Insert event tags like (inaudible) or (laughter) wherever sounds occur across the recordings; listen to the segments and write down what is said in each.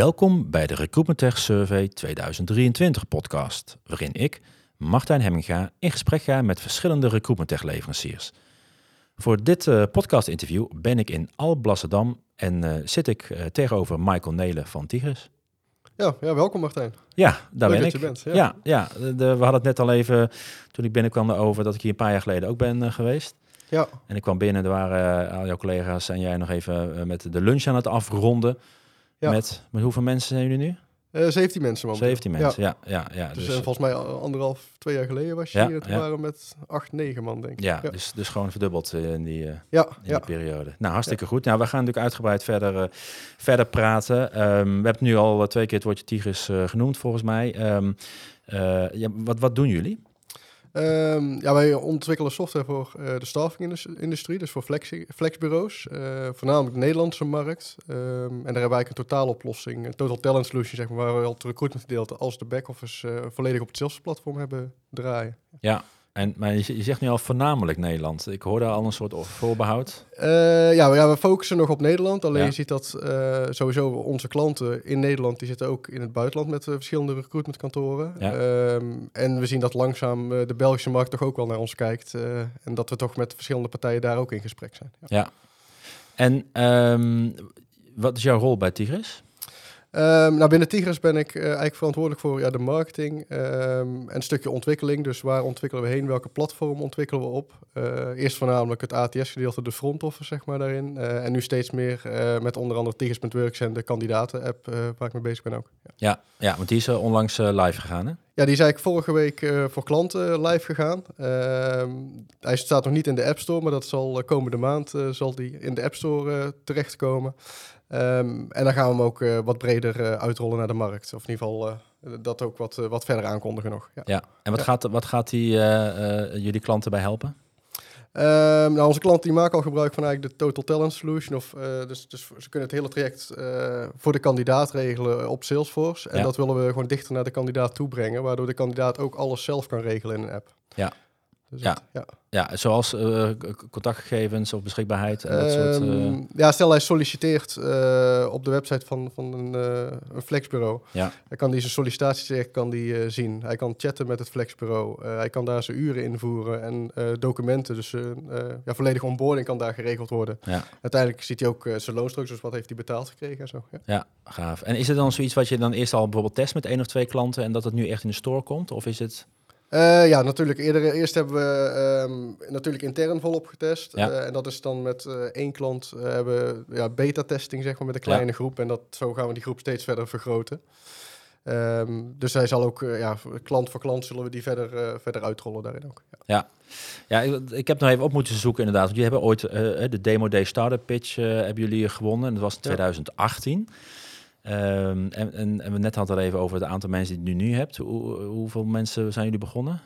Welkom bij de Recruitment Tech Survey 2023 podcast, waarin ik, Martijn Hemminga, in gesprek ga met verschillende Recruitment Tech leveranciers. Voor dit uh, podcast interview ben ik in Alblasserdam en uh, zit ik uh, tegenover Michael Nelen van Tigris. Ja, ja, welkom Martijn. Ja, daar Leuk ben dat ik. je bent, ja. ja, ja de, we hadden het net al even, toen ik binnenkwam over dat ik hier een paar jaar geleden ook ben geweest. Ja, En ik kwam binnen, er waren al jouw collega's en jij nog even met de lunch aan het afronden. Ja. Met, met hoeveel mensen zijn jullie nu? uh, 17 mensen momenteel. 17 mensen, ja. ja, ja, Dus, dus, eh, volgens mij anderhalf, twee jaar geleden was je Ja, hier. Toen ja. waren met acht, negen man, denk ik. ja, Dus, dus gewoon verdubbeld eh, in die, eh, ja, in ja. die periode. Nou, hartstikke goed. Nou, we gaan natuurlijk uitgebreid verder, eh, verder praten. Ehm, we hebben nu al eh, twee keer het woordje Tigris eh, genoemd, volgens mij. Ehm, eh, ja, wat, wat doen jullie? Ehm, ja, wij ontwikkelen software voor eh, de staffing-industrie, dus voor flexi- flexbureaus. eh, voornamelijk de Nederlandse markt. Ehm, en daar hebben wij eigenlijk een totaaloplossing, een total talent solution, zeg maar, waar we al het recruitment gedeelte als de back-office eh, volledig op het Salesforce-platform hebben draaien. Ja, en, maar je, je zegt nu al voornamelijk Nederland. Ik hoor daar al een soort voorbehoud. Eh, ja, we, ja, we focussen nog op Nederland. Alleen Ja. je ziet dat eh, sowieso onze klanten in Nederland, die zitten ook in het buitenland met eh, verschillende recruitmentkantoren. Ja. Ehm, en we zien dat langzaam de Belgische markt toch ook wel naar ons kijkt. en dat we toch met verschillende partijen daar ook in gesprek zijn. Ja. Ja. En ehm, wat is jouw rol bij Tigris? Ehm, nou, binnen Tigris ben ik eh, eigenlijk verantwoordelijk voor ja, de marketing ehm, en een stukje ontwikkeling. Dus waar ontwikkelen we heen? Welke platform ontwikkelen we op? Eh, eerst voornamelijk het ATS-gedeelte, de front office, zeg maar, daarin. Eh, en nu steeds meer met onder andere Tigris.works en de kandidaten-app waar ik mee bezig ben ook. Ja. Ja, ja want die is onlangs live gegaan, hè? Ja, die is eigenlijk vorige week voor klanten live gegaan. Ehm, hij staat nog niet in de App Store, maar dat zal komende maand zal die in de App Store terechtkomen. Ehm, en dan gaan we hem ook eh, wat breder eh, uitrollen naar de markt. Of in ieder geval eh, dat ook wat, wat verder aankondigen nog. Ja. Ja. En wat Ja. gaat, wat gaat die, jullie klanten bij helpen? Ehm, nou, onze klanten die maken al gebruik van eigenlijk de Total Talent Solution. Of, dus, dus ze kunnen het hele traject voor de kandidaat regelen op Salesforce. En Ja. dat willen we gewoon dichter naar de kandidaat toe brengen. Waardoor de kandidaat ook alles zelf kan regelen in een app. Ja. Dus Ja. ja. Ja, zoals eh, contactgegevens of beschikbaarheid en dat soort... Ehm, ja, stel hij solliciteert eh, op de website van, van een, een flexbureau. Ja. Dan kan hij zijn sollicitatiechecks kan die, zien. Hij kan chatten met het flexbureau. Hij kan daar zijn uren invoeren en documenten. Dus ja, volledige onboarding kan daar geregeld worden. Ja. Uiteindelijk ziet hij ook zijn loonstrook, dus wat heeft hij betaald gekregen en zo. Ja. Ja, gaaf. En is het dan zoiets wat je dan eerst al bijvoorbeeld test met één of twee klanten en dat het nu echt in de store komt? Of is het... Eh, ja, natuurlijk. Eerder, eerst hebben we ehm, natuurlijk intern volop getest. Ja. Eh, en dat is dan met eh, één klant hebben we ja, beta-testing zeg maar, met een kleine groep. En dat, zo gaan we die groep steeds verder vergroten. Ehm, dus hij zal ook, ja, klant voor klant zullen we die verder, verder uitrollen daarin ook. Ja. Ja, ik, ik heb nog even op moeten zoeken inderdaad. Want jullie hebben ooit de Demo Day Startup Pitch hebben jullie gewonnen. En dat was in Ja. 2018. Ehm, en, en, en we net hadden het er even over het aantal mensen die je nu hebt. Hoe, hoeveel mensen zijn jullie begonnen?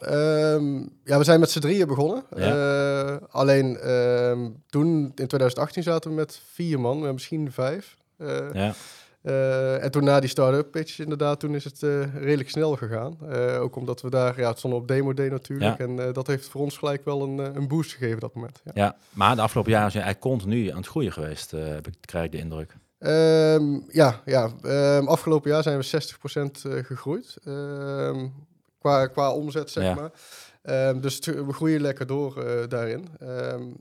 Ehm, ja, we zijn met z'n drieën begonnen. Ja. Eh, alleen ehm, toen, in 2018, zaten we met vier man, misschien vijf. Eh, Ja, Eh, en toen na die start-up pitch, inderdaad, toen is het redelijk snel gegaan. Ook omdat we daar, ja, het stond op demo day natuurlijk. Ja. En dat heeft voor ons gelijk wel een, een boost gegeven dat moment. Ja. ja. maar de afgelopen jaren zijn eigenlijk continu aan het groeien geweest, heb ik, krijg ik de indruk. Ehm, ja, ja ehm, afgelopen jaar zijn we 60% eh, gegroeid. Ehm, qua, qua omzet, zeg Ja. maar. Dus we groeien lekker door eh, daarin.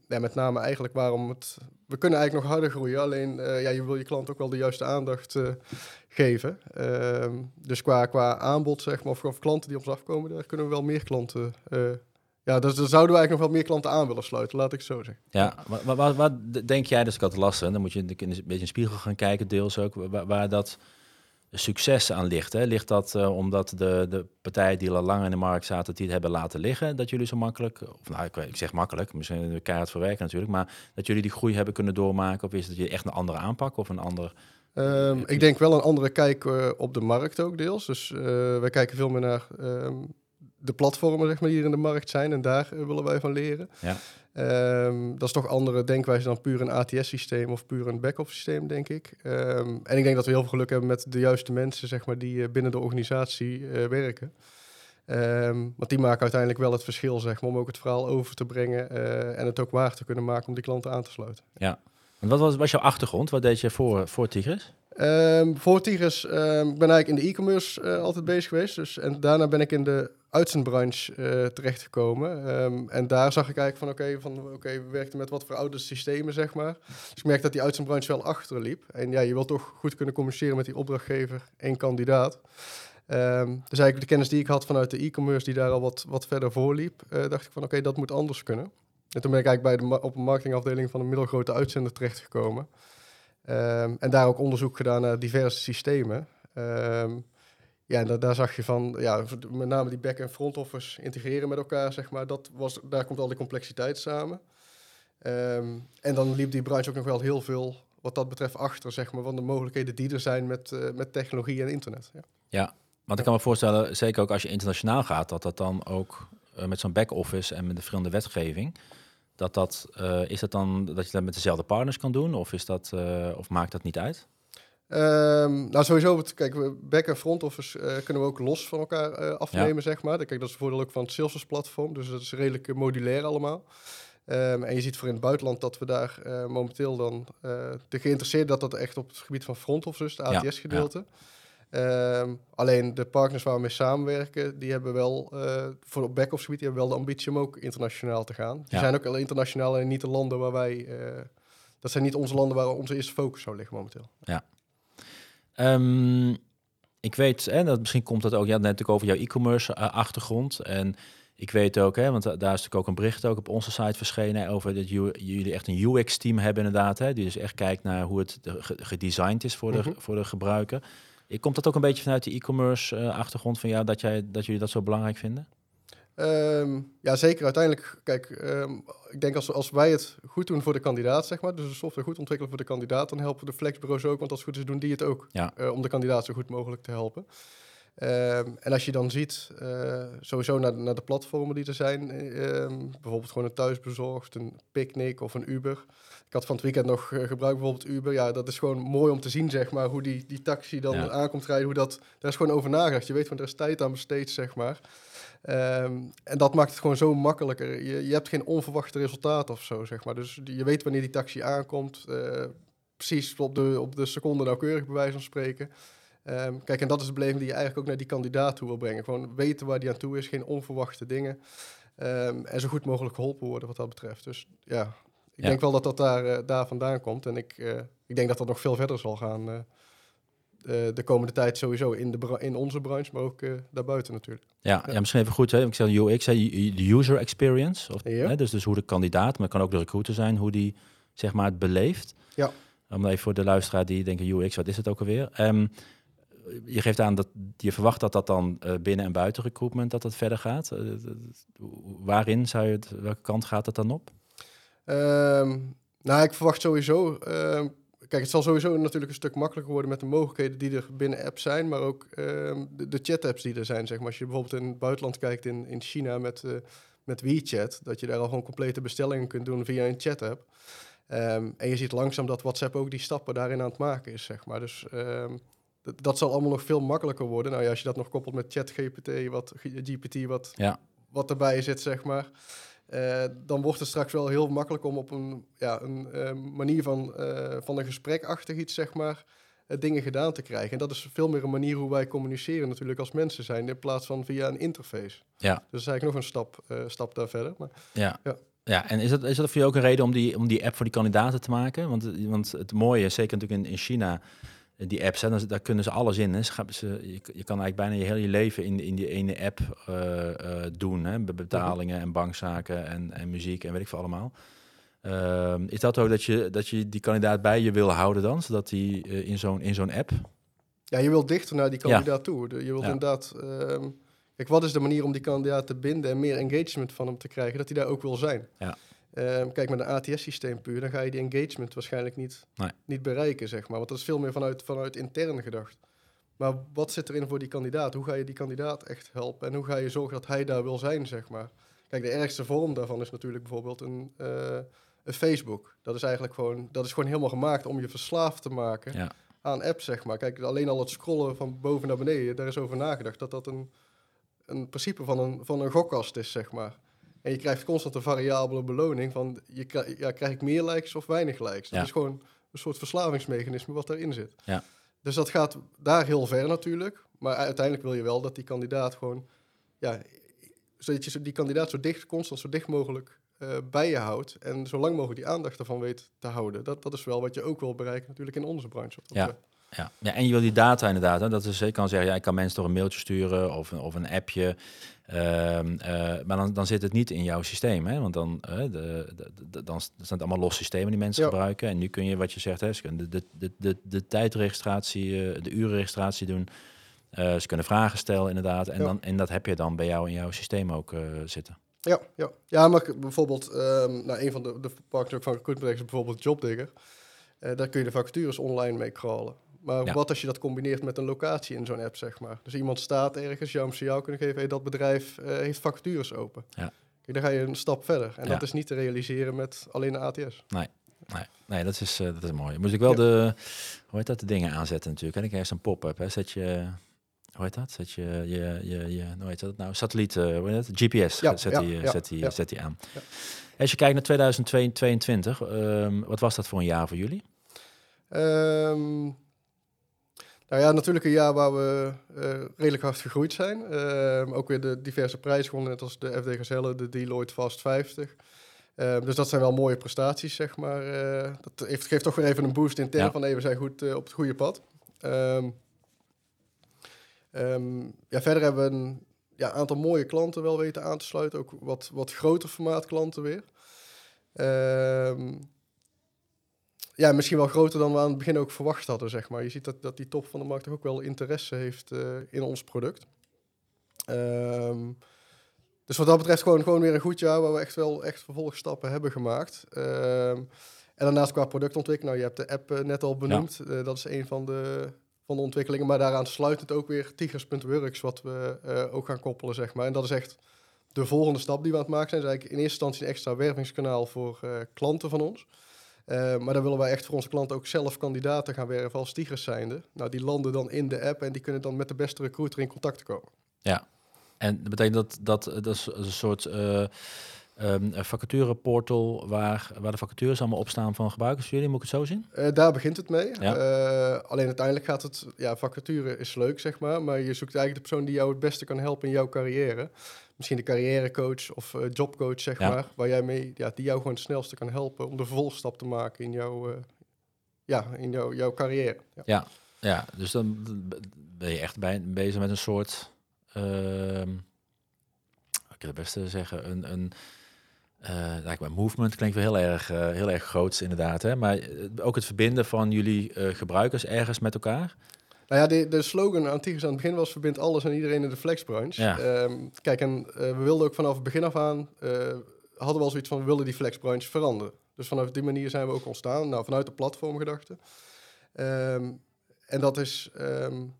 Ja, met name eigenlijk waarom het... We kunnen eigenlijk nog harder groeien, alleen eh, ja, je wil je klant ook wel de juiste aandacht geven. Dus qua, qua aanbod, zeg maar, of, of klanten die op ons afkomen, daar kunnen we wel meer klanten... ja, dus daar zouden we eigenlijk nog wel meer klanten aan willen sluiten, laat ik zo zeggen. Ja, wat, wat, denk jij, dat is altijd lastig, dan moet je een beetje in de spiegel gaan kijken, deels ook, waar, waar dat succes aan ligt. Hè? Ligt dat eh, omdat de, de partijen die al lang in de markt zaten, die het hebben laten liggen, dat jullie zo makkelijk, of nou, ik, zeg makkelijk, misschien de keihard verwerken natuurlijk, maar dat jullie die groei hebben kunnen doormaken, of is het je echt een andere aanpak of een ander... Ehm, ik denk wel een andere kijk eh, op de markt ook deels. Dus eh, wij kijken veel meer naar ehm, de platformen zeg maar, die hier in de markt zijn. En daar eh, willen wij van leren. Ja. Ehm, dat is toch andere denkwijze dan puur een ATS-systeem of puur een back-office systeem, denk ik. Ehm, en ik denk dat we heel veel geluk hebben met de juiste mensen zeg maar, die eh, binnen de organisatie eh, werken. Ehm, want die maken uiteindelijk wel het verschil, zeg maar, om ook het verhaal over te brengen en het ook waar te kunnen maken om die klanten aan te sluiten. En wat was, was jouw achtergrond? Wat deed je voor, voor Tigris? Um, voor Tigris um, ben ik in de e-commerce uh, altijd bezig geweest. Dus, en daarna ben ik in de uitzendbranche uh, terechtgekomen. Um, en daar zag ik eigenlijk van, oké, van oké, we werkten met wat verouderde systemen, zeg maar. Dus ik merkte dat die uitzendbranche wel achterliep. En ja, je wilt toch goed kunnen communiceren met die opdrachtgever en kandidaat. Um, dus eigenlijk de kennis die ik had vanuit de e-commerce, die daar al wat, wat verder voor liep, uh, dacht ik van, oké, dat moet anders kunnen. En toen ben ik eigenlijk bij de op een marketingafdeling van een middelgrote uitzender terechtgekomen. Um, en daar ook onderzoek gedaan naar diverse systemen. Um, ja, en daar zag je van, ja, met name die back- en front office integreren met elkaar, zeg maar. Dat was, daar komt al die complexiteit samen. Um, en dan liep die branche ook nog wel heel veel wat dat betreft achter, zeg maar, van de mogelijkheden die er zijn met, uh, met technologie en internet. Ja. ja, want ik kan me voorstellen, zeker ook als je internationaal gaat, dat dat dan ook uh, met zo'n back-office en met de verschillende wetgeving, dat dat, uh, is dat dan dat je dat met dezelfde partners kan doen? Of, is dat, uh, of maakt dat niet uit? Um, nou, sowieso, kijk, we back- en front office uh, kunnen we ook los van elkaar afnemen, ja. zeg maar. Kijk, dat is het voordeel ook van het Salesforce platform, dus dat is redelijk modulair allemaal. Um, en je ziet voor in het buitenland dat we daar momenteel dan de geïnteresseerd dat dat echt op het gebied van front office, de ATS-gedeelte. Ja, ja. Um, alleen de partners waar we mee samenwerken, die hebben wel uh, voor op back-office gebied, die hebben wel de ambitie om ook internationaal te gaan. Die ja. zijn ook al internationaal en niet de landen waar wij, uh, dat zijn niet onze landen waar onze eerste focus zou liggen momenteel. Ja. Um, ik weet, en dat misschien komt dat ook, ja, net natuurlijk over jouw e-commerce uh, achtergrond. En ik weet ook, hè, want daar is natuurlijk ook een bericht ook op onze site verschenen over dat jullie echt een UX-team hebben inderdaad. Hè, die dus echt kijkt naar hoe het gedesigned is voor de, mm -hmm. voor de gebruiker. Komt dat ook een beetje vanuit de e-commerce uh, achtergrond van jou dat, jij, dat jullie dat zo belangrijk vinden? Um, ja, zeker. Uiteindelijk, kijk, um, ik denk als, als wij het goed doen voor de kandidaat, zeg maar, dus de software goed ontwikkelen voor de kandidaat, dan helpen de flexbureaus ook, want als het goed is doen die het ook, ja. uh, om de kandidaat zo goed mogelijk te helpen. Um, en als je dan ziet, uh, sowieso naar, naar de platformen die er zijn, bijvoorbeeld gewoon een thuisbezorgd, een Picnic of een Uber. Ik had van het weekend nog uh, gebruikt bijvoorbeeld Uber. Ja, dat is gewoon mooi om te zien, zeg maar, hoe die, die taxi dan ja. aankomt rijden. Hoe dat, daar is gewoon over nagedacht. Je weet van, er is tijd aan besteed, zeg maar. Um, en dat maakt het gewoon zo makkelijker. Je, je hebt geen onverwachte resultaten of zo, zeg maar. Dus je weet wanneer die taxi aankomt. Uh, precies op de, op de seconde nauwkeurig, bij wijze van spreken. Um, kijk, en dat is de beleving die je eigenlijk ook naar die kandidaat toe wil brengen. Gewoon weten waar die aan toe is, geen onverwachte dingen. Um, en zo goed mogelijk geholpen worden wat dat betreft. Dus ja, ik ja. denk wel dat dat daar, uh, daar vandaan komt. En ik, uh, ik denk dat dat nog veel verder zal gaan uh, de komende tijd sowieso in, de in onze branche, maar ook daarbuiten natuurlijk. Ja, ja. ja, misschien even goed. Hè? Ik zei UX, de user experience. Of, ja. hè? Dus, dus hoe de kandidaat, maar kan ook de recruiter zijn, hoe die zeg maar het beleeft. Ja. Om even voor de luisteraar die denken UX, wat is het ook alweer? Um, je geeft aan dat je verwacht dat dat dan uh, binnen en buiten recruitment dat dat verder gaat. Uh, waarin zou je het, welke kant gaat het dan op? Um, nou, ik verwacht sowieso. Uh, kijk, het zal sowieso natuurlijk een stuk makkelijker worden met de mogelijkheden die er binnen apps zijn, maar ook uh, de, chat-apps die er zijn. Zeg maar. Als je bijvoorbeeld in het buitenland kijkt, in, in China met, uh, met WeChat, dat je daar al gewoon complete bestellingen kunt doen via een chat-app. En je ziet langzaam dat WhatsApp ook die stappen daarin aan het maken is, zeg maar. Dus dat zal allemaal nog veel makkelijker worden. Nou ja, als je dat nog koppelt met ChatGPT, wat GPT, wat, ja. wat erbij zit, zeg maar. Uh, dan wordt het straks wel heel makkelijk om op een, ja, een uh, manier van, uh, van een gesprekachtig iets, zeg maar, dingen gedaan te krijgen. En dat is veel meer een manier hoe wij communiceren natuurlijk als mensen zijn, in plaats van via een interface. Ja. Dus dat is eigenlijk nog een stap, stap daar verder. Maar, ja. ja. Ja, en is dat, is dat voor je ook een reden om die, om die app voor die kandidaten te maken? Want, want het mooie zeker natuurlijk in, in China, die apps, hè, daar kunnen ze alles in. Hè. Ze, je, je kan eigenlijk bijna je hele leven in, in die ene app uh, uh, doen. Hè. Betalingen en bankzaken en, en muziek en weet ik veel allemaal. Uh, is dat ook dat je, dat je die kandidaat bij je wil houden dan? Zodat die uh, in zo'n in zo'n app... Ja, je wilt dichter naar die kandidaat ja. toe. Je wilt ja. inderdaad... Um, kijk, wat is de manier om die kandidaat te binden... en meer engagement van hem te krijgen, dat hij daar ook wil zijn? Ja. Um, kijk, met een ATS-systeem puur, dan ga je die engagement waarschijnlijk niet, nee. niet bereiken, zeg maar. Want dat is veel meer vanuit, vanuit intern gedacht. Maar wat zit erin voor die kandidaat? Hoe ga je die kandidaat echt helpen? En hoe ga je zorgen dat hij daar wil zijn, zeg maar? Kijk, de ergste vorm daarvan is natuurlijk bijvoorbeeld een, uh, een Facebook. Dat is eigenlijk gewoon, dat is gewoon helemaal gemaakt om je verslaafd te maken ja. aan apps, zeg maar. Kijk, alleen al het scrollen van boven naar beneden, daar is over nagedacht dat dat een, een principe van een, van een gokkast is, zeg maar. En je krijgt constant een variabele beloning van, je krijg, ja, krijg ik meer likes of weinig likes. Ja. Dat is gewoon een soort verslavingsmechanisme wat daarin zit. Ja. Dus dat gaat daar heel ver natuurlijk. Maar uiteindelijk wil je wel dat die kandidaat gewoon, ja, zodat je die kandidaat zo dicht, constant zo dicht mogelijk uh, bij je houdt. En zo lang mogelijk die aandacht ervan weet te houden. Dat, dat is wel wat je ook wil bereiken natuurlijk in onze branche. Ja. Ja. ja, en je wil die data inderdaad. Hè, dat is, je kan zeggen, ja, ik kan mensen door een mailtje sturen of, of een appje. Ehm, eh, maar dan, dan zit het niet in jouw systeem. Hè? Want dan, uh, de, de, dan zijn het allemaal los systemen die mensen gebruiken. En nu kun je wat je zegt, hè, ze kunnen de, de, de, de tijdregistratie, uh, de urenregistratie doen. ze kunnen vragen stellen inderdaad. En, dan, en dat heb je dan bij jou in jouw systeem ook zitten. Ja, ja. ja, maar bijvoorbeeld, um, nou, een van de, de partners van Recruitment is bijvoorbeeld Jobdigger. daar kun je de vacatures online mee crawlen. Maar wat als je dat combineert met een locatie in zo'n app, zeg maar. Dus iemand staat ergens, jou een signaal kunnen geven, hey, dat bedrijf uh, heeft vacatures open. Ja. Kijk, dan ga je een stap verder. En dat is niet te realiseren met alleen de ATS. Nee. Nee, nee dat, is, uh, dat is mooi. Moet ik wel de, hoe heet dat, de dingen aanzetten natuurlijk. En ik heb een pop-up, hè. Zet je, hoe heet dat? Zet je, je, je, je hoe heet dat nou? Satelliet, uh, hoe heet het? GPS, ja, zet, die, zet, die, zet die aan. Als je kijkt naar 2022, um, wat was dat voor een jaar voor jullie? Um, nou ja, natuurlijk een jaar waar we uh, redelijk hard gegroeid zijn. Uh, ook weer de diverse prijzen gewonnen, net als de FD Gazelle, de Deloitte Fast 50. Uh, ehm, dus dat zijn wel mooie prestaties, zeg maar. Eh, dat heeft, geeft toch weer even een boost intern ja. van hey, we zijn goed op het goede pad. Um, um, ja, verder hebben we een ja, aantal mooie klanten wel weten aan te sluiten. Ook wat, wat groter formaat klanten weer ja, misschien wel groter dan we aan het begin ook verwacht hadden, zeg maar. Je ziet dat, dat die top van de markt ook wel interesse heeft uh, in ons product. Um, dus wat dat betreft gewoon, gewoon weer een goed jaar waar we echt wel echt vervolgstappen hebben gemaakt. Um, en daarnaast qua productontwikkeling, nou je hebt de app uh, net al benoemd. Ja. Uh, dat is een van de, van de ontwikkelingen. Maar daaraan sluit het ook weer Tigers.works, wat we ook gaan koppelen, zeg maar. En dat is echt de volgende stap die we aan het maken zijn. is eigenlijk in eerste instantie een extra wervingskanaal voor klanten van ons. Uh, maar dan willen wij echt voor onze klanten ook zelf kandidaten gaan werven als tigers zijnde. Nou, die landen dan in de app en die kunnen dan met de beste recruiter in contact komen. Ja, en dat betekent dat dat, dat is een soort uh, um, vacatureportal waar, waar de vacatures allemaal op staan van gebruikers jullie, moet ik het zo zien? Uh, daar begint het mee. Ja. alleen uiteindelijk gaat het, ja, vacature is leuk zeg maar, maar je zoekt eigenlijk de persoon die jou het beste kan helpen in jouw carrière misschien de carrièrecoach of uh, jobcoach, zeg maar, waar jij mee, ja, die jou gewoon het snelste kan helpen om de vervolgstap te maken in jouw, uh, ja, in jouw, jouw carrière. Ja. ja. Ja, dus dan ben je echt bij, bezig met een soort, uh, ik kan het beste zeggen, een, een uh, lijkt me movement klinkt wel heel erg, heel erg groots inderdaad, hè? maar ook het verbinden van jullie gebruikers ergens met elkaar. Nou ja, de, de slogan Antigus aan het begin was verbindt alles en iedereen in de flexbranche. Ja. Ehm, kijk, en uh, we wilden ook vanaf het begin af aan, uh, hadden we al zoiets van, we willen die flexbranche veranderen. Dus vanaf die manier zijn we ook ontstaan, nou, vanuit de platformgedachte. Um, en dat is, um,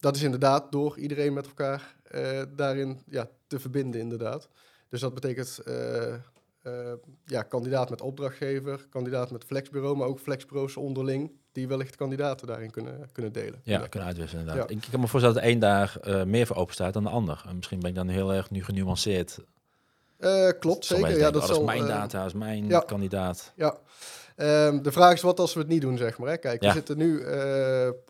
dat is inderdaad door iedereen met elkaar uh, daarin ja, te verbinden, inderdaad. Dus dat betekent ja, kandidaat met opdrachtgever, kandidaat met flexbureau, maar ook flexbureaus onderling die wellicht kandidaten daarin kunnen, kunnen delen. Ja, kunnen uitwisselen inderdaad. Ik, kan me voorstellen dat de één daar uh, meer voor open staat dan de ander. En misschien ben ik dan heel erg nu genuanceerd. Uh, klopt, zeker. ja, dat, oh, is mijn data, is mijn ja, kandidaat. Ja. Um, de vraag is wat als we het niet doen, zeg maar. Hè? Kijk, we zitten nu,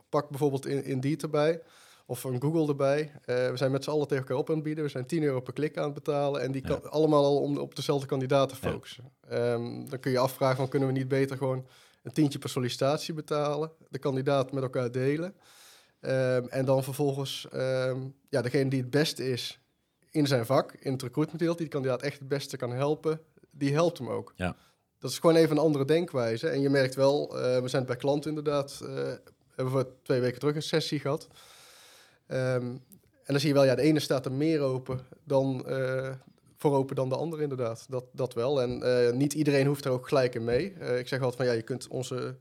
pak bijvoorbeeld in, Indeed erbij of een Google erbij. Uh, we zijn met z'n allen tegen elkaar op aan het bieden. We zijn 10 euro per klik aan het betalen. En die kan ja. allemaal al om op dezelfde kandidaat te focussen. Ja. Um, dan kun je afvragen, van, kunnen we niet beter gewoon een tientje per sollicitatie betalen, de kandidaat met elkaar delen. Um, en dan vervolgens um, ja, degene die het beste is in zijn vak, in het recruitment die de kandidaat echt het beste kan helpen, die helpt hem ook. Ja. Dat is gewoon even een andere denkwijze. En je merkt wel, uh, we zijn bij klanten inderdaad, uh, hebben we twee weken terug een sessie gehad. Um, en dan zie je wel, ja, de ene staat er meer open dan, uh, voor open dan de andere inderdaad. Dat, dat wel. En uh, niet iedereen hoeft er ook gelijk in mee. Uh, ik zeg altijd van ja, je kunt onze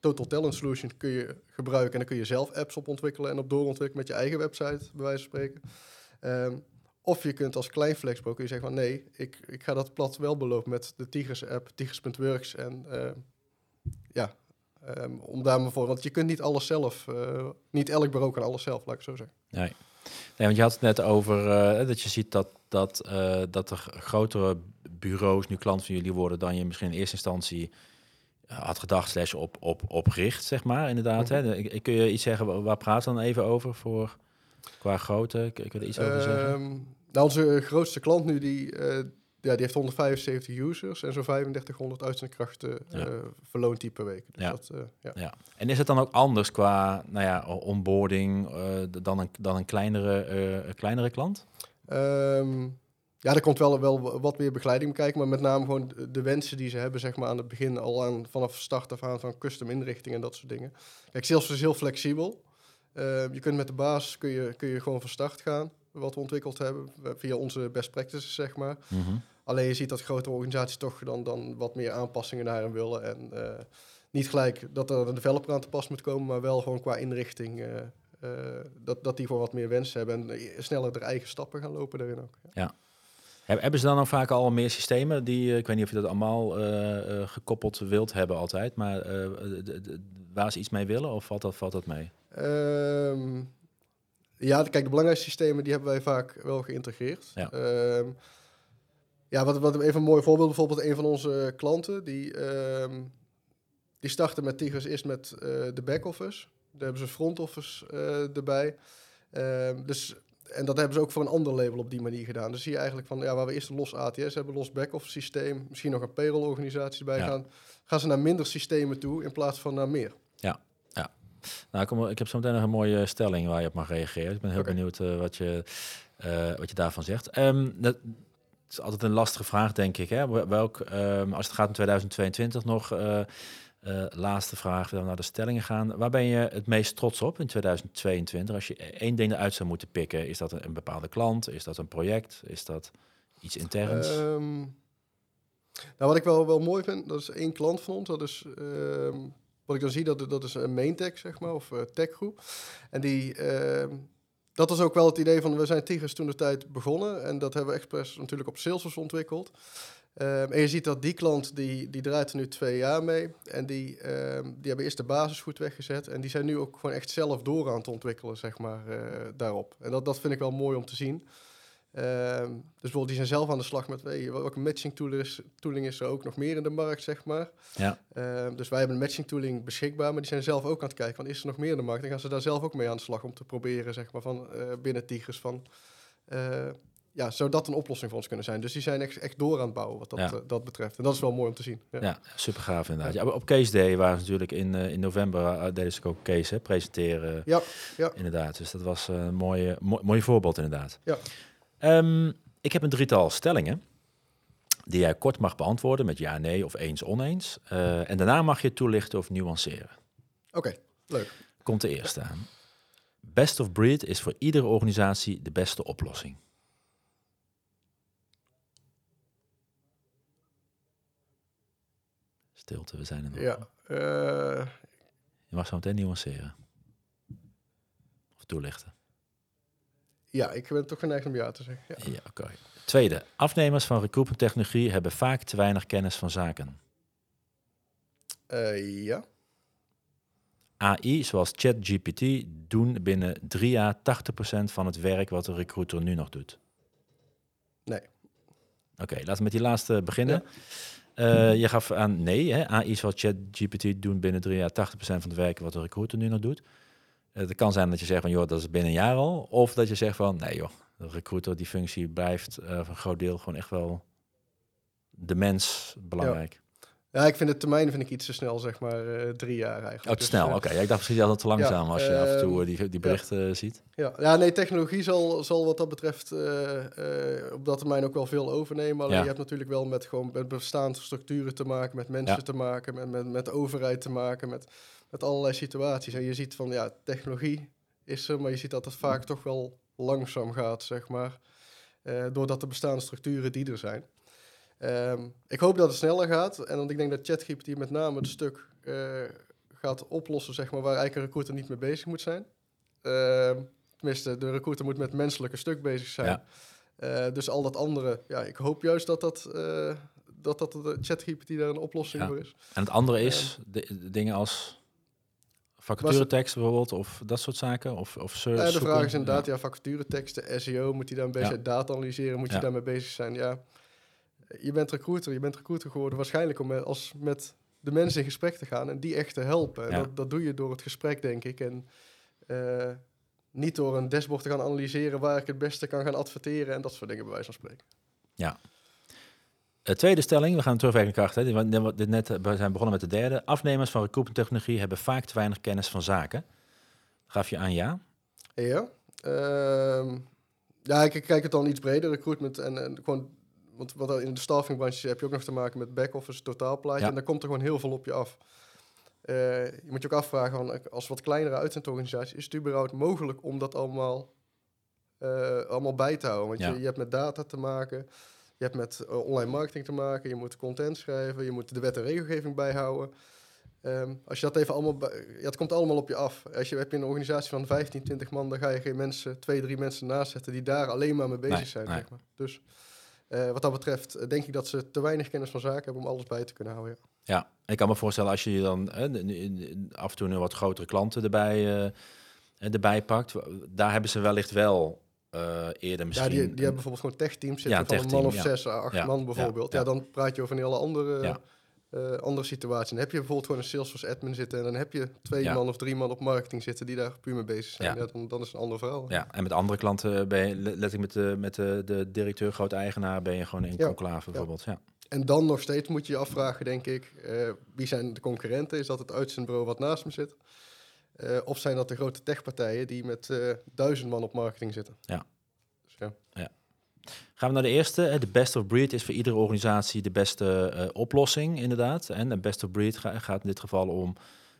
Total Talent Solution kun je gebruiken en dan kun je zelf apps op ontwikkelen en op doorontwikkelen met je eigen website, bij wijze van spreken. Um, of je kunt als klein flexbro kun je zeggen van nee, ik, ik ga dat plat wel belopen met de Tigers app, Tigers.works en ja, um, om daar maar voor. Want je kunt niet alles zelf, niet elk bureau kan alles zelf, laat ik zo zeggen. Nee. Nee, want je had het net over uh, dat je ziet dat, dat, uh, dat er grotere bureaus nu klant van jullie worden dan je misschien in eerste instantie had gedacht, slash op, op, opricht, zeg maar, inderdaad. Hè? Ik, ik- kun je iets zeggen, wa- waar praat dan even over voor qua grootte? Kun kun je er iets over zeggen? Ehm, nou, onze grootste klant nu, die, eh, ja, die heeft 175 users en zo'n 3500 uitzendkrachten Ja. eh verloont die per week. Dus Ja. dat, eh, ja. Ja. En is het dan ook anders qua nou ja, onboarding eh, dan, een, dan een kleinere, een kleinere klant? Ehm, ja, er komt wel, wel wat meer begeleiding bij kijken, maar met name gewoon de, wensen die ze hebben, zeg maar, aan het begin al aan, vanaf start af aan van custom inrichting en dat soort dingen. Kijk, Salesforce is heel flexibel. Ehm, je kunt met de baas, kun je, kun je gewoon van start gaan, wat we ontwikkeld hebben, via onze best practices, zeg maar. Alleen je ziet dat grotere organisaties toch dan, dan wat meer aanpassingen naar hem willen. En eh, niet gelijk dat er een developer aan te pas moet komen, maar wel gewoon qua inrichting. eh, eh, dat, dat die gewoon wat meer wensen hebben en sneller de eigen stappen gaan lopen daarin ook. Ja. Heb- Hebben ze dan ook vaak al meer systemen die, ik weet niet of je dat allemaal gekoppeld wilt hebben altijd, maar waar ze iets mee willen of valt dat, valt dat mee? Ehm, ja, kijk, de belangrijkste systemen die hebben wij vaak wel geïntegreerd. Ja. Ehm, ja, wat, wat even een mooi voorbeeld, bijvoorbeeld een van onze klanten, die, ehm, die startte met Tigers eerst met eh, de back-office. Daar hebben ze front office eh, erbij. Ehm, dus, en dat hebben ze ook voor een ander label op die manier gedaan. Dus zie je eigenlijk van, ja, waar we eerst een los ATS hebben, los back-office systeem, misschien nog een payroll-organisatie Ja. gaan, gaan ze naar minder systemen toe in plaats van naar meer. Nou, ik, kom, ik heb zo meteen nog een mooie stelling waar je op mag reageren. Ik ben heel benieuwd eh, wat, je, wat je daarvan zegt. Ehm, dat is altijd een lastige vraag, denk ik. Hè? Wel- Welk, ehm, als het gaat om 2022 nog, eh, eh, laatste vraag, we naar de stellingen gaan. Waar ben je het meest trots op in 2022? Als je één ding eruit zou moeten pikken, is dat een, bepaalde klant? Is dat een project? Is dat iets interns? Ehm, nou, wat ik wel, wel mooi vind, dat is één klant van ons. Dat is, ehm, wat ik dan zie, dat, dat is een maintech, zeg maar, of uh, techgroep. En die, dat was ook wel het idee van, we zijn Tigers toen de tijd begonnen. En dat hebben we expres natuurlijk op Salesforce ontwikkeld. Ehm, en je ziet dat die klant, die, die draait er nu twee jaar mee. En die, ehm, die hebben eerst de basis goed weggezet. En die zijn nu ook gewoon echt zelf door aan het ontwikkelen, zeg maar, eh, daarop. En dat, dat vind ik wel mooi om te zien. Ehm, dus bijvoorbeeld, die zijn zelf aan de slag met hey, welke matching tool is, tooling is er ook nog meer in de markt, zeg maar. Ja. Ehm, dus wij hebben een matching tooling beschikbaar, maar die zijn zelf ook aan het kijken, van is er nog meer in de markt? Dan gaan ze daar zelf ook mee aan de slag om te proberen, zeg maar, van eh, binnen Tigers van, eh, ja, zou dat een oplossing voor ons kunnen zijn? Dus die zijn echt, echt door aan het bouwen wat dat, Ja. eh, dat betreft. En dat is wel mooi om te zien. Ja. Ja, super gaaf inderdaad. Ja, op Case Day waren ze natuurlijk in, in november, deden ze ook Case hè, presenteren. Ja, ja. Inderdaad, dus dat was een mooie, mooi, mooi voorbeeld inderdaad. Ja. Ehm, ik heb een drietal stellingen die jij kort mag beantwoorden met ja, nee of eens, oneens. Eh, en daarna mag je toelichten of nuanceren. Oké, leuk. Komt de eerste aan. Best of breed is voor iedere organisatie de beste oplossing. Stilte, we zijn er nog. Ja, eh, Je mag zo meteen nuanceren. Of toelichten. Ja, ik ben toch geneigd om ja te zeggen. Ja. Ja, oké. Tweede, afnemers van recruitment technologie hebben vaak te weinig kennis van zaken. Eh, ja. AI, zoals ChatGPT, doen binnen drie jaar 80% van het werk wat de recruiter nu nog doet. Nee. Oké, laten we met die laatste beginnen. Eh, je gaf aan nee, hè? AI zoals ChatGPT doen binnen drie jaar 80% van het werk wat de recruiter nu nog doet. Het kan zijn dat je zegt van joh, dat is binnen een jaar al. Of dat je zegt van nee joh, de recruiter, die functie blijft eh, voor een groot deel gewoon echt wel de mens belangrijk. Ja, ik vind de termijn vind ik iets te snel, zeg maar, eh, drie jaar eigenlijk. Oh, te Dus, snel. eh, Oké, ja, ik dacht misschien altijd te langzaam als je af en toe eh, die, die berichten ziet. Ja, ja nee, technologie zal, zal wat dat betreft op dat termijn ook wel veel overnemen. Ja. je hebt natuurlijk wel met, gewoon met bestaande structuren te maken, met mensen te maken, met, met, met de overheid te maken, met, met allerlei situaties. En je ziet van, ja, technologie is er, maar je ziet dat het vaak toch wel langzaam gaat, zeg maar. doordat de bestaande structuren die er zijn. Ehm, ik hoop dat het sneller gaat. En want ik denk dat ChatGPT met name het stuk eh, gaat oplossen, zeg maar, waar eigenlijk een recruiter niet mee bezig moet zijn. Ehm, tenminste, de recruiter moet met het menselijke stuk bezig zijn. Ja. Eh, dus al dat andere, ja, ik hoop juist dat dat, eh, dat, dat de ChatGPT daar een oplossing Ja. voor is. En het andere is de, de dingen als vacaturetekst bijvoorbeeld, of dat soort zaken, of, of search Eh, de vraag is inderdaad, Ja. ja, vacatureteksten, SEO, moet hij daar een beetje Ja. data analyseren, moet Ja. je daarmee bezig zijn? Ja, je bent recruiter, je bent recruiter geworden waarschijnlijk om met, als met de mensen in gesprek te gaan en die echt te helpen. En Ja. Dat, dat doe je door het gesprek, denk ik. En eh, niet door een dashboard te gaan analyseren waar ik het beste kan gaan adverteren en dat soort dingen bij wijze van spreken. Eh, tweede stelling, we gaan terugwerken kracht. Hè. Dit- Net, eh, we zijn begonnen met de derde. Afnemers van recruitmenttechnologie hebben vaak te weinig kennis van zaken. Gaf je aan ja? Ja. Ehm, ja, ik, ik kijk het dan iets breder, recruitment en, en gewoon... Want wat in de staffingbranche heb je ook nog te maken met back-office totaalplaatje. Ja. En daar komt er gewoon heel veel op je af. Eh, je moet je ook afvragen, van, als wat kleinere uitzendorganisatie, is het überhaupt mogelijk om dat allemaal, eh, allemaal bij te houden? Want Ja. je, je hebt met data te maken, je hebt met eh, online marketing te maken, je moet content schrijven, je moet de wet en regelgeving bijhouden. Ehm, als je dat even allemaal, bij- ja, het komt allemaal op je af. Als je heb je een organisatie van 15, 20 man, dan ga je geen mensen, twee, drie mensen naast zetten die daar alleen maar mee bezig Nee, zijn. nee. Zeg maar. Dus eh, wat dat betreft eh, denk ik dat ze te weinig kennis van zaken hebben om alles bij te kunnen houden. Ja. Ja, ik kan me voorstellen als je je dan eh, af en toe een wat grotere klanten erbij, eh, erbij pakt. Daar hebben ze wellicht wel eerder misschien... Ja, die, die hebben bijvoorbeeld gewoon tech-teams zitten Ja, van een techteam, man of ja. zes, acht Ja, man bijvoorbeeld. Ja, ja. dan praat je over een hele andere, Ja. eh, andere situatie. Dan heb je bijvoorbeeld gewoon een Salesforce admin zitten en dan heb je twee Ja. man of drie man op marketing zitten die daar puur mee bezig zijn. Ja. Ja. dan, dan is het een ander verhaal. Ja, en met andere klanten ben je le- letterlijk met de, met de, de directeur, groot eigenaar, ben je gewoon in Ja, conclave bijvoorbeeld. Ja. En dan nog steeds moet je je afvragen, denk ik, eh, wie zijn de concurrenten? Is dat het uitzendbureau wat naast me zit? Eh, of zijn dat de grote techpartijen die met duizend man op marketing zitten? Ja. Dus ja. Gaan we naar de eerste. hè. De best of breed is voor iedere organisatie de beste eh, oplossing, inderdaad. En de best of breed ga- gaat in dit geval om.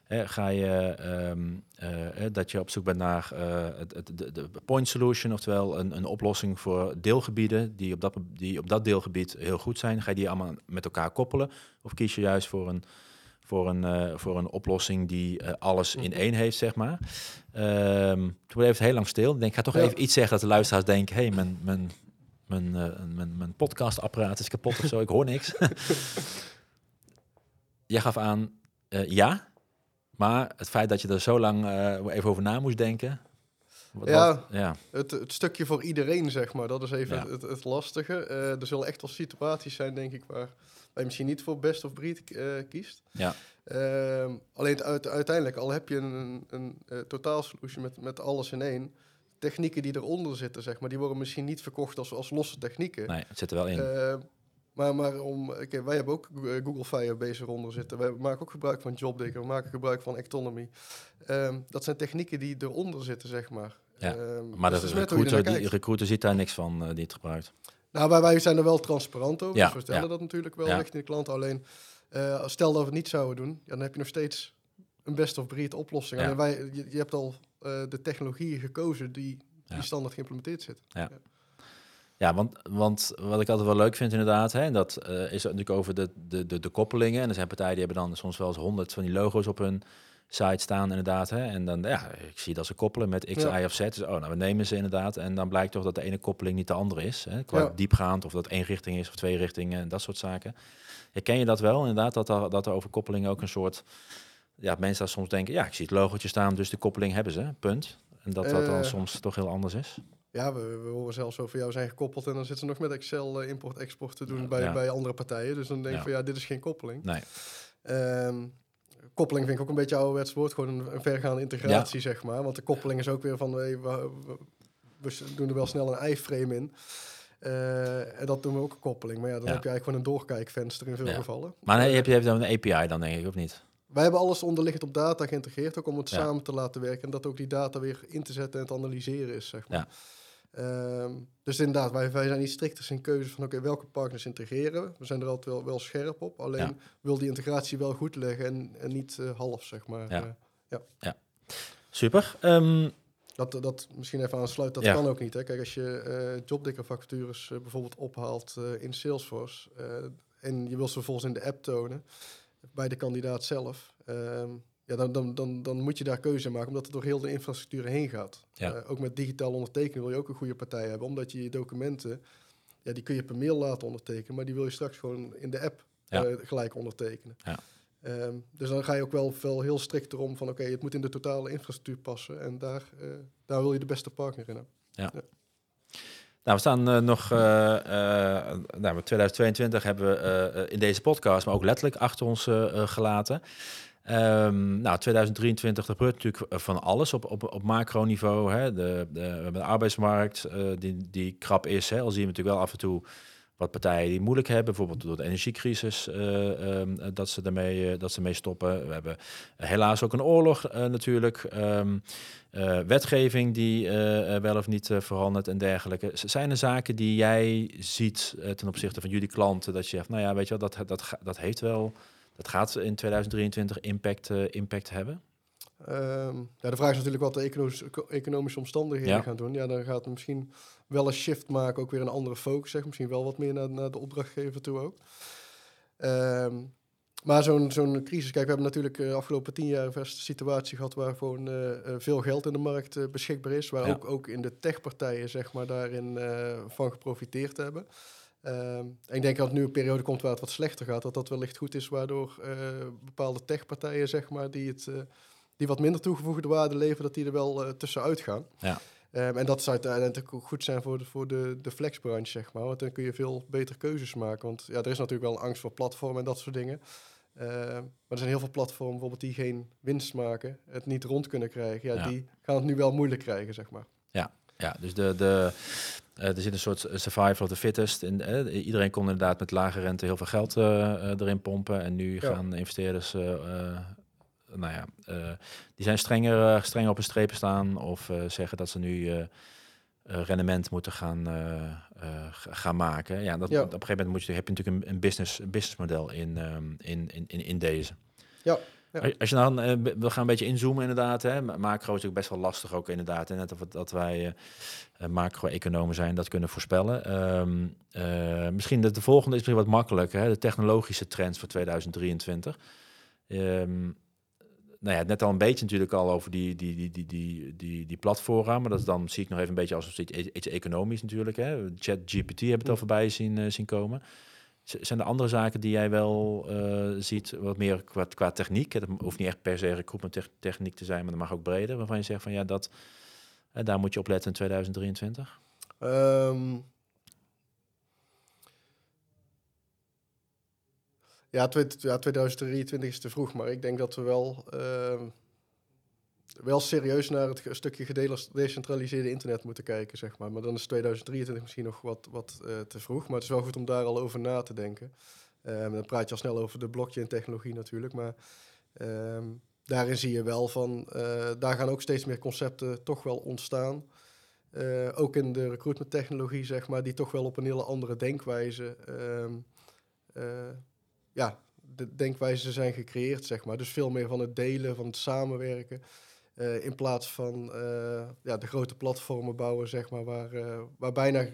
Hè, ga je ehm, eh, eh, dat je op zoek bent naar eh, het, de, de point solution, oftewel een, een oplossing voor deelgebieden die op, dat, die op dat deelgebied heel goed zijn. Ga je die allemaal met elkaar koppelen? Of kies je juist voor een, voor een, eh, voor een oplossing die eh, alles in Mhm. één heeft, zeg maar? Ehm toen bleef het heel lang stil. Ik denk, ik ga toch Ja. even iets zeggen dat de luisteraars denken: hé, hey, mijn, mijn, mijn, eh, mijn, mijn podcastapparaat is kapot of zo, ik hoor niks. (laughs) Jij gaf aan eh, ja, maar het feit dat je er zo lang eh, even over na moest denken. wat- Ja. wat- ja, Het, het stukje voor iedereen, zeg maar, dat is even Ja. het, het lastige. Er zullen echt wel situaties zijn, denk ik, waar, je misschien niet voor best of breed kiest. ja, Ehm, alleen uiteindelijk, al heb je een, een, een totaalsolution met, met alles in één, technieken die eronder zitten, zeg maar, die worden misschien niet verkocht als, als losse technieken. nee, het zit er wel in. Eh, maar, maar om, oké, wij hebben ook eh, Google Firebase eronder zitten. Wij maken ook gebruik van JobDigger. We maken gebruik van Ectonomy. Ehm, dat zijn technieken die eronder zitten, zeg maar. Ja, Ehm, maar dus de recruiter, die recruiter ziet daar niks van eh, die het gebruikt. Nou, wij, wij zijn er wel transparant over. Ja, dus we vertellen ja. dat natuurlijk wel Ja. richting de klant. Alleen, stel dat we het niet zouden doen, ja, dan heb je nog steeds een best of breed oplossing. Ja. Alleen wij, je, je hebt al eh, de technologieën gekozen die, die Ja. standaard geïmplementeerd zitten. Ja, want, want wat ik altijd wel leuk vind inderdaad, hè, dat eh, is natuurlijk over de, de, de, de koppelingen. En er zijn partijen die hebben dan soms wel eens honderd van die logo's op hun site staan inderdaad. Hè. En dan, ja, ik zie dat ze koppelen met X, Ja. Y of Z. Dus, oh, nou, we nemen ze inderdaad. En dan blijkt toch dat de ene koppeling niet de andere is. Hè, qua Ja. diepgaand, of dat één richting is of twee richtingen en dat soort zaken. Herken je dat wel inderdaad, dat er, dat er over koppelingen ook een soort... Ja, mensen daar soms denken, ja, ik zie het logotje staan, dus de koppeling hebben ze, punt. En dat dat dan Eh. soms toch heel anders is. Ja, we, we horen zelfs over jou zijn gekoppeld en dan zitten ze nog met Excel eh, import-export te doen bij, Ja. bij andere partijen. Dus dan denk ik Ja. van ja, dit is geen koppeling. Nee, Ehm, koppeling vind ik ook een beetje ouderwets woord, gewoon een, een vergaande integratie, zeg maar. Want de koppeling is ook weer van, hey, we, we- doen er wel snel een iframe in. Eh, en dat doen we ook een koppeling. Maar ja, dan heb je eigenlijk gewoon een doorkijkvenster in veel gevallen. maar nee, heb je hebt dan een API dan denk ik, of niet? Wij hebben alles onderliggend op data geïntegreerd, ook om het Ja. samen te laten werken. En dat ook die data weer in te zetten en te analyseren is, zeg maar. Ja. Ehm, dus inderdaad, wij, wij zijn niet strikter in keuze van oké, welke partners integreren we. Zijn er altijd wel, wel scherp op. Alleen Ja. wil die integratie wel goed leggen en, en niet eh, half, zeg maar. Ja. Eh, Super. Ehm, dat, dat misschien even aansluit, dat Ja. kan ook niet. Hè. Kijk, als je eh jobdikker vacatures bijvoorbeeld ophaalt in Salesforce en je wil ze vervolgens in de app tonen bij de kandidaat zelf, ehm, ja, dan, dan, dan, dan moet je daar keuze maken, omdat het door heel de infrastructuur heen gaat. Ja. Eh, ook met digitaal ondertekenen wil je ook een goede partij hebben, omdat je je documenten, ja, die kun je per mail laten ondertekenen, maar die wil je straks gewoon in de app Ja. eh, gelijk ondertekenen. Ja. Ehm, dus dan ga je ook wel, wel heel strikt erom van oké, het moet in de totale infrastructuur passen en daar, eh, daar wil je de beste partner in hebben. Nou, we staan uh, nog, uh, nou, 2022 hebben we in deze podcast, maar ook letterlijk achter ons gelaten. Um, nou, 2023 gebeurt natuurlijk van alles op, op, op macroniveau. Hè. De, de, we hebben de arbeidsmarkt die, die krap is. Hè. Al zien we natuurlijk wel af en toe wat partijen die moeilijk hebben, bijvoorbeeld door de energiecrisis, uh, um, dat, ze daarmee, uh, dat ze mee stoppen. We hebben helaas ook een oorlog natuurlijk. Um, wetgeving die wel of niet verandert en dergelijke. Zijn er zaken die jij ziet ten opzichte van jullie klanten, dat je zegt, nou ja, weet je wel, dat, dat, dat heeft wel, dat gaat in 2023 impact, impact hebben? Um, ja, de vraag is natuurlijk wat de economische, economische omstandigheden ja. gaan doen. Ja, dan gaat het misschien wel een shift maken, ook weer een andere focus, zeg. Misschien wel wat meer naar, naar de opdrachtgever toe ook. Um, maar zo'n zo'n crisis, kijk, we hebben natuurlijk de uh, afgelopen tien jaar een situatie gehad waar gewoon uh, veel geld in de markt uh, beschikbaar is. Waar ja. ook, ook in de techpartijen, zeg maar, daarin van geprofiteerd hebben. Um, ik denk dat nu een periode komt waar het wat slechter gaat, dat dat wellicht goed is, waardoor bepaalde techpartijen, zeg maar, die het die wat minder toegevoegde waarde leveren, dat die er wel uh, tussenuit gaan. Ja. Um, en dat zou uiteindelijk ook goed zijn voor de, voor de, de flexbranche, zeg maar. Want dan kun je veel betere keuzes maken. Want ja, er is natuurlijk wel angst voor platformen en dat soort dingen. Uh, maar er zijn heel veel platformen bijvoorbeeld die geen winst maken, het niet rond kunnen krijgen. Ja, ja. die gaan het nu wel moeilijk krijgen, zeg maar. Ja, ja dus de, de, uh, er zit een soort survival of the fittest. In, uh, iedereen kon inderdaad met lage rente heel veel geld erin pompen. En nu ja. gaan investeerders nou ja, uh, die zijn strenger, uh, strenger op een strepen staan of uh, zeggen dat ze nu rendement moeten gaan, gaan maken. Ja, dat, ja. op een gegeven moment moet je, heb je natuurlijk een, een business, een businessmodel in, um, in, in, in deze. Ja. Ja. Als je dan uh, wil gaan een beetje inzoomen inderdaad, hè, macro is natuurlijk best wel lastig ook inderdaad. En net of dat wij uh, macro-economen zijn, dat kunnen voorspellen. Um, uh, misschien de, de volgende is misschien wat makkelijker, hè, de technologische trends voor 2023. Um, nou ja, net al een beetje natuurlijk al over die, die, die, die, die, die, die platformen. Maar dat is dan zie ik nog even een beetje als iets, iets economisch natuurlijk. Hè. Chat GPT heb het al voorbij zien, uh, zien komen. zijn er andere zaken die jij wel uh, ziet, wat meer qua, qua techniek? Het hoeft niet echt per se recruitment techniek te zijn, maar dat mag ook breder. Waarvan je zegt van ja, dat, daar moet je op letten in 2023. Um, Ja, ja, 2023 is te vroeg, maar ik denk dat we wel, uh, wel serieus naar het stukje gedecentraliseerde internet moeten kijken, zeg maar. Maar dan is 2023 misschien nog wat, wat uh, te vroeg, maar het is wel goed om daar al over na te denken. Um, dan praat je al snel over de blockchain-technologie natuurlijk, maar um, daarin zie je wel van, uh, daar gaan ook steeds meer concepten toch wel ontstaan. Uh, ook in de recruitment-technologie, zeg maar, die toch wel op een hele andere denkwijze ja, de denkwijzen zijn gecreëerd, zeg maar. Dus veel meer van het delen, van het samenwerken. Uh, in plaats van uh, ja, de grote platformen bouwen, zeg maar, waar, uh, waar bijna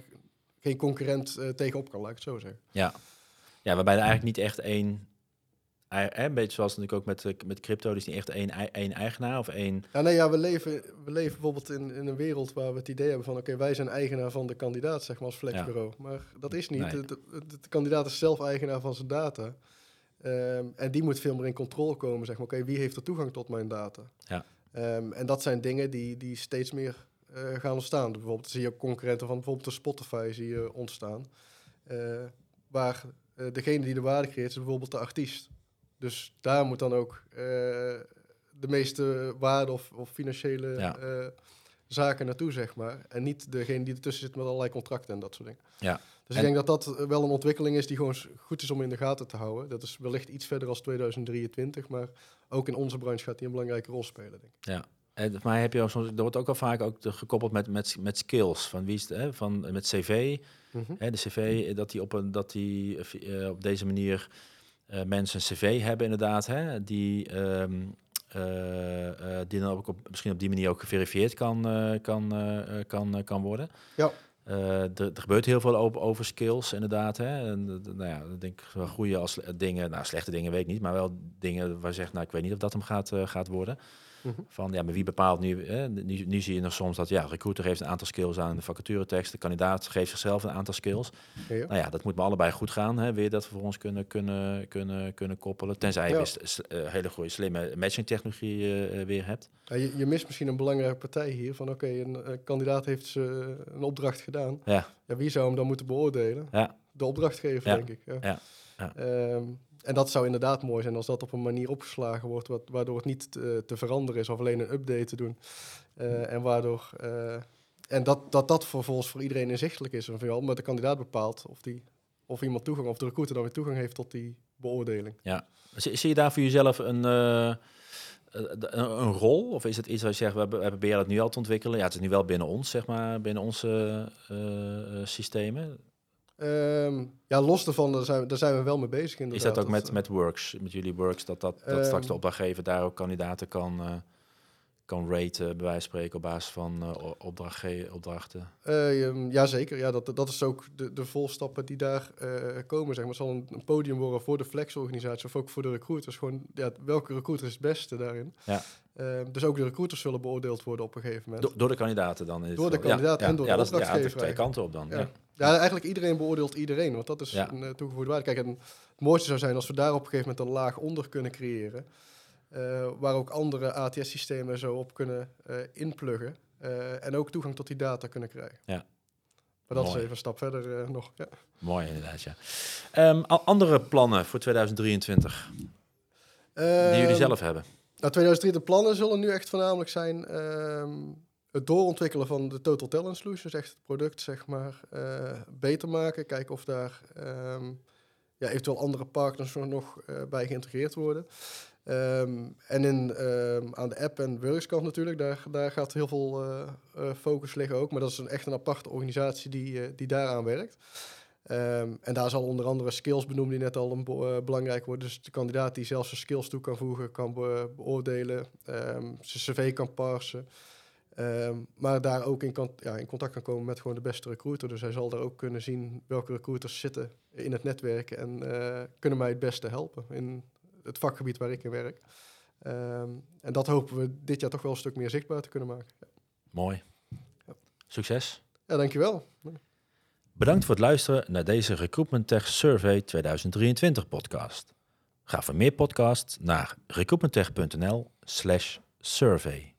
geen concurrent tegenop kan, laat ik het zo zeggen. Ja, ja waarbij er eigenlijk niet echt één... Een beetje zoals natuurlijk ook met, met crypto, dus niet echt één, één eigenaar of één... Ja, nee, ja, we leven, we leven bijvoorbeeld in, in een wereld waar we het idee hebben van... oké, wij zijn eigenaar van de kandidaat, zeg maar, als flexbureau. Ja. Maar dat is niet. Nee. De, de, de, kandidaat is zelf eigenaar van zijn data. Um, en die moet veel meer in controle komen, zeg maar. Oké, wie heeft er toegang tot mijn data? Ja. Um, en dat zijn dingen die, die steeds meer uh, gaan ontstaan. Bijvoorbeeld zie je ook concurrenten van bijvoorbeeld de Spotify zie je ontstaan. Uh, waar uh, degene die de waarde creëert is bijvoorbeeld de artiest. Dus daar moet dan ook de meeste waarde of, of financiële ja. zaken naartoe, zeg maar. En niet degene die ertussen zit met allerlei contracten en dat soort dingen. Ja. Dus ik denk dat dat eh, wel een ontwikkeling is die gewoon goed is om in de gaten te houden. Dat is wellicht iets verder als 2023, maar ook in onze branche gaat die een belangrijke rol spelen, denk ik. Ja. En, maar heb je ook soms, er wordt ook al vaak ook gekoppeld met, met, met skills, van wie is het, hè, van, met cv. Mm -hmm. hè, de cv, dat die op, een, dat die, uh, op deze manier uh, mensen een cv hebben inderdaad, hè, die, um, uh, die dan ook op, misschien op die manier ook geverifieerd kan, kan, kan, kan worden. Ja. Uh, er, er, gebeurt heel veel over, over skills, inderdaad. Hè? En, nou ja, ik denk wel goede als dingen, nou slechte dingen weet ik niet, maar wel dingen waar je zegt, nou ik weet niet of dat hem gaat, uh, gaat worden. Mhm. Van ja, maar wie bepaalt nu, hè? nu? Nu zie je nog soms dat ja, recruiter geeft een aantal skills aan de vacaturetekst. De kandidaat geeft zichzelf een aantal skills. Ja, ja. Nou ja, dat moet maar allebei goed gaan. Hè? Weer dat we voor ons kunnen, kunnen, kunnen, kunnen koppelen. Tenzij je Ja. s- eh, hele goede slimme matching technologie eh, eh, weer hebt. Ja, je, je mist misschien een belangrijke partij hier. Van oké, een, kandidaat heeft een opdracht gedaan. Ja, Ja, wie zou hem dan moeten beoordelen? ja, De opdrachtgever, denk ik. Ja. Ehm, en dat zou inderdaad mooi zijn als dat op een manier opgeslagen wordt, wat, waardoor het niet te, te veranderen is of alleen een update te doen. Eh, en waardoor. eh, en dat, dat dat vervolgens voor iedereen inzichtelijk is. Of ja, maar de kandidaat bepaalt of, die, of iemand toegang, of de recruiter dan weer toegang heeft tot die beoordeling. Zie, zie je daar voor jezelf een, eh, een, een rol? Of is het iets waar je zegt, we, we proberen dat nu al te ontwikkelen? Ja, het is nu wel binnen ons, zeg maar, binnen onze systemen. Ehm, ja, los daarvan, daar zijn, we- daar zijn we wel mee bezig Is inderdaad. dat ook met, eh, met Works, met jullie Works, dat, dat, dat Ehm, straks de opdrachtgever daar ook kandidaten kan, eh, kan raten, bij wijze van spreken, op basis van opdrachtge- opdrachten? Um, Jazeker, ja, dat, dat is ook de, de volstappen die daar komen. Zeg maar. Het zal een, een podium worden voor de flexorganisatie of ook voor de recruiters. Gewoon, ja, welke recruiter is het beste daarin? Ja. Eh, dus ook de recruiters zullen beoordeeld worden op een gegeven moment. Do- door de kandidaten dan? dit Door de ja, en door ja, de dat is- Ja, opdrachtgever het twee kanten op dan. ja. Eigenlijk iedereen beoordeelt iedereen, want dat is Ja. een eh, toegevoegde waarde. Kijk, en het mooiste zou zijn als we daar op een gegeven moment een laag onder kunnen creëren. eh, waar ook andere ATS-systemen zo op kunnen eh, inpluggen. en ook toegang tot die data kunnen krijgen. Ja. Maar dat Mooi. is even een stap verder nog. Ja. Mooi inderdaad, ja. Ehm, al- andere plannen voor 2023 die jullie Ehm, zelf hebben? Nou, 2003 de plannen zullen nu echt voornamelijk zijn ehm, het doorontwikkelen van de Total Talent Solution, dus echt het product zeg maar eh, beter maken, kijken of daar ehm, ja, eventueel andere partners er nog eh, bij geïntegreerd worden. Ehm, en in, aan de app en werkskant natuurlijk, daar, daar gaat heel veel eh, focus liggen ook, maar dat is een, echt een aparte organisatie die, die daaraan werkt. Ehm, en daar zal onder andere skills benoemd die net al een eh, belangrijk worden. Dus de kandidaat die zelf zijn skills toe kan voegen, kan be- beoordelen, ehm, zijn cv kan parsen. Ehm, maar daar ook in, ja, in contact kan komen met gewoon de beste recruiter. Dus hij zal daar ook kunnen zien welke recruiters zitten in het netwerk en eh, kunnen mij het beste helpen in het vakgebied waar ik in werk. En dat hopen we dit jaar toch wel een stuk meer zichtbaar te kunnen maken. Mooi. Ja. Succes. Ja, dankjewel. Bedankt voor het luisteren naar deze Recruitment Tech Survey 2023 podcast. Ga voor meer podcasts naar recruitmenttech.nl slash survey.